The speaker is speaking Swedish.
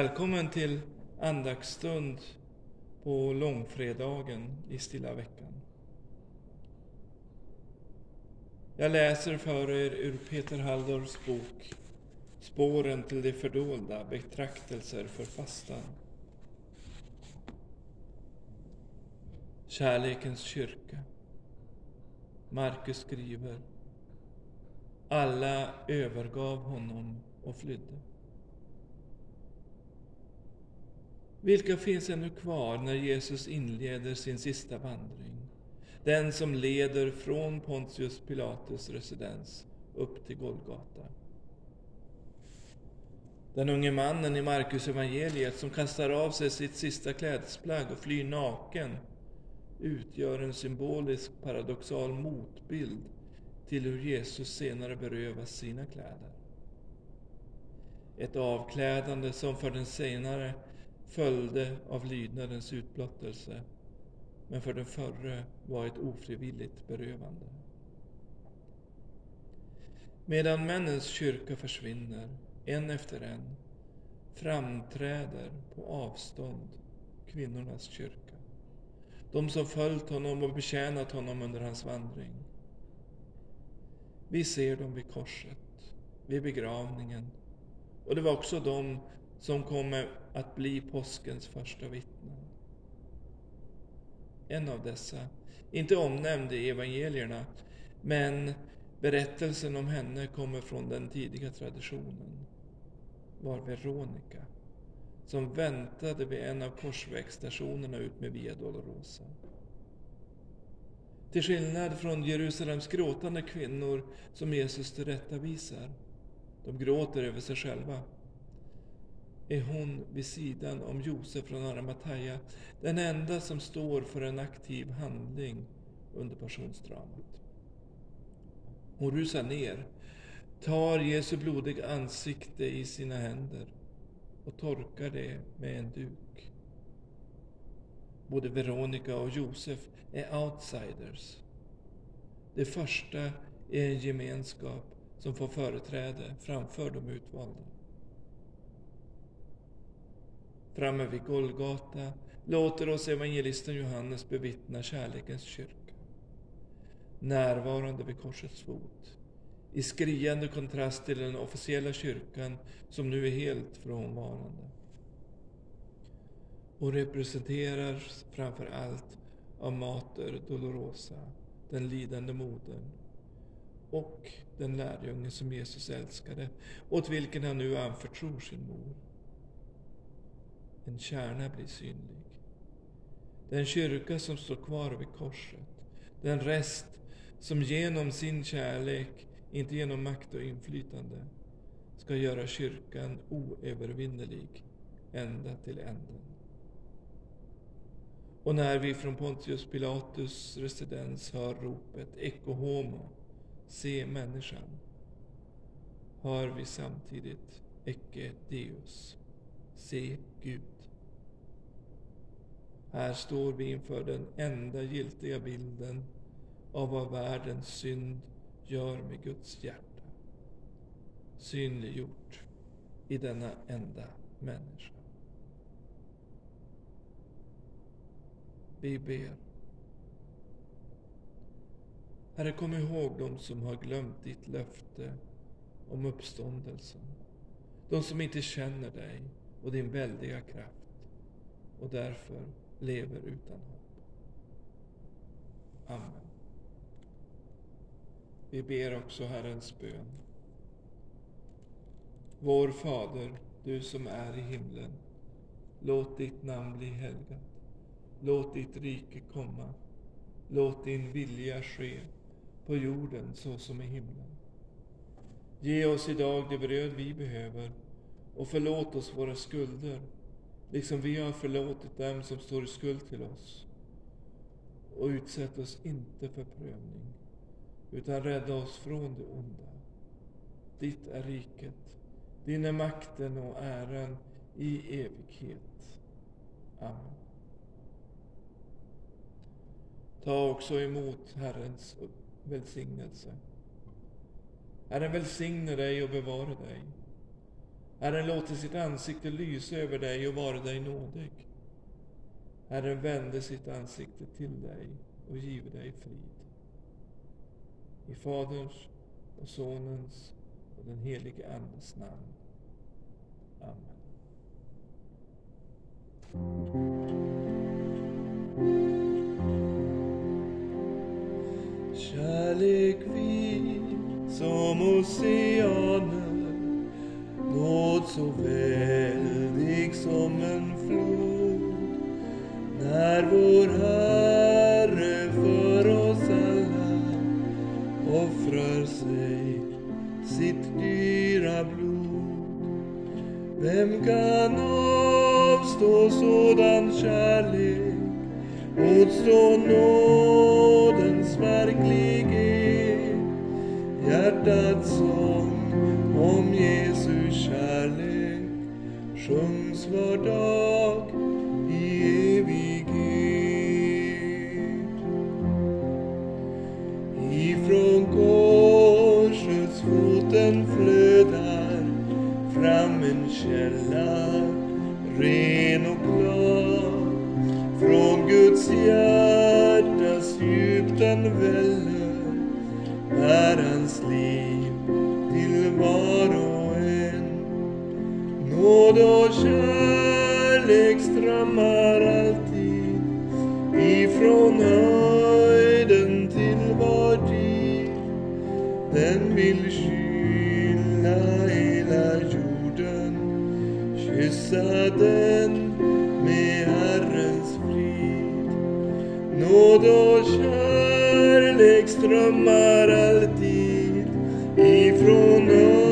Välkommen till andaktsstund på långfredagen i stilla veckan. Jag läser för er ur Peter Halldorfs bok Spåren till det fördolda, betraktelser för fastan. Kärlekens kyrka. Markus skriver Alla övergav honom och flydde. Vilka finns ännu kvar när Jesus inleder sin sista vandring? Den som leder från Pontius Pilatus residens upp till Golgata. Den unge mannen i Markus evangeliet som kastar av sig sitt sista klädesplagg och flyr naken utgör en symbolisk paradoxal motbild till hur Jesus senare berövas sina kläder. Ett avklädande som för den senare följde av lydnadens utblottelse, men för den förre var ett ofrivilligt berövande. Medan männens kyrka försvinner, en efter en, framträder på avstånd kvinnornas kyrka. De som följt honom och betjänat honom under hans vandring. Vi ser dem vid korset, vid begravningen, och det var också de som kommer att bli påskens första vittnen. En av dessa, inte omnämnd i evangelierna, men berättelsen om henne kommer från den tidiga traditionen, var Veronica, som väntade vid en av korsvägsstationerna utmed Via Dolorosa. Till skillnad från Jerusalems gråtande kvinnor som Jesus tillrättavisar, de gråter över sig själva, är hon vid sidan om Josef från Arimathea den enda som står för en aktiv handling under passionsdramat. Hon rusar ner, tar Jesu blodiga ansikte i sina händer och torkar det med en duk. Både Veronica och Josef är outsiders. Det första är en gemenskap som får företräde framför de utvalda. Framme vid Golgata låter oss evangelisten Johannes bevittna kärlekens kyrka. Närvarande vid korsets fot. I skriande kontrast till den officiella kyrkan som nu är helt frånvarande. Och representeras framför allt av Mater Dolorosa, den lidande modern och den lärjunge som Jesus älskade, åt vilken han nu anförtror sin mor. En kärna blir synlig. Den kyrka som står kvar vid korset. Den rest som genom sin kärlek, inte genom makt och inflytande, ska göra kyrkan oövervinnerlig ända till änden. Och när vi från Pontius Pilatus residens hör ropet Ecce homo, se människan, hör vi samtidigt Ecce Deus, se Gud. Här står vi inför den enda giltiga bilden av vad världens synd gör med Guds hjärta. Synliggjort i denna enda människa. Vi ber. Herre, kom ihåg dem som har glömt ditt löfte om uppståndelsen. De som inte känner dig och din väldiga kraft och därför lever utan hopp. Amen. Vi ber också Herrens bön. Vår Fader, du som är i himlen. Låt ditt namn bli helgat. Låt ditt rike komma. Låt din vilja ske på jorden så som i himlen. Ge oss idag det bröd vi behöver och förlåt oss våra skulder liksom vi har förlåtit dem som står i skuld till oss. Och utsätt oss inte för prövning, utan rädda oss från det onda. Ditt är riket, din är makten och äran i evighet. Amen. Ta också emot Herrens välsignelse. Herren välsigne dig och bevara dig. Herren låter sitt ansikte lysa över dig och vara dig nådig. Herren vände sitt ansikte till dig och give dig frid. I Faderns och Sonens och den helige Andes namn. Amen. Kärlek vit som oceanen nåd så väldig som en flod när vår Herre för oss alla offrar sig sitt dyra blod. Vem kan avstå sådan kärlek, motstå nåd foten flödar fram en källa ren och klar. Från Guds hjärtas djup den väller är hans liv till var och en. Nåd och kärlek strömmar alltid ifrån höjden till var tid. Den vill sky kyssa den med Herrens frid. Nåd och kärlek strömmar alltid ifrån oss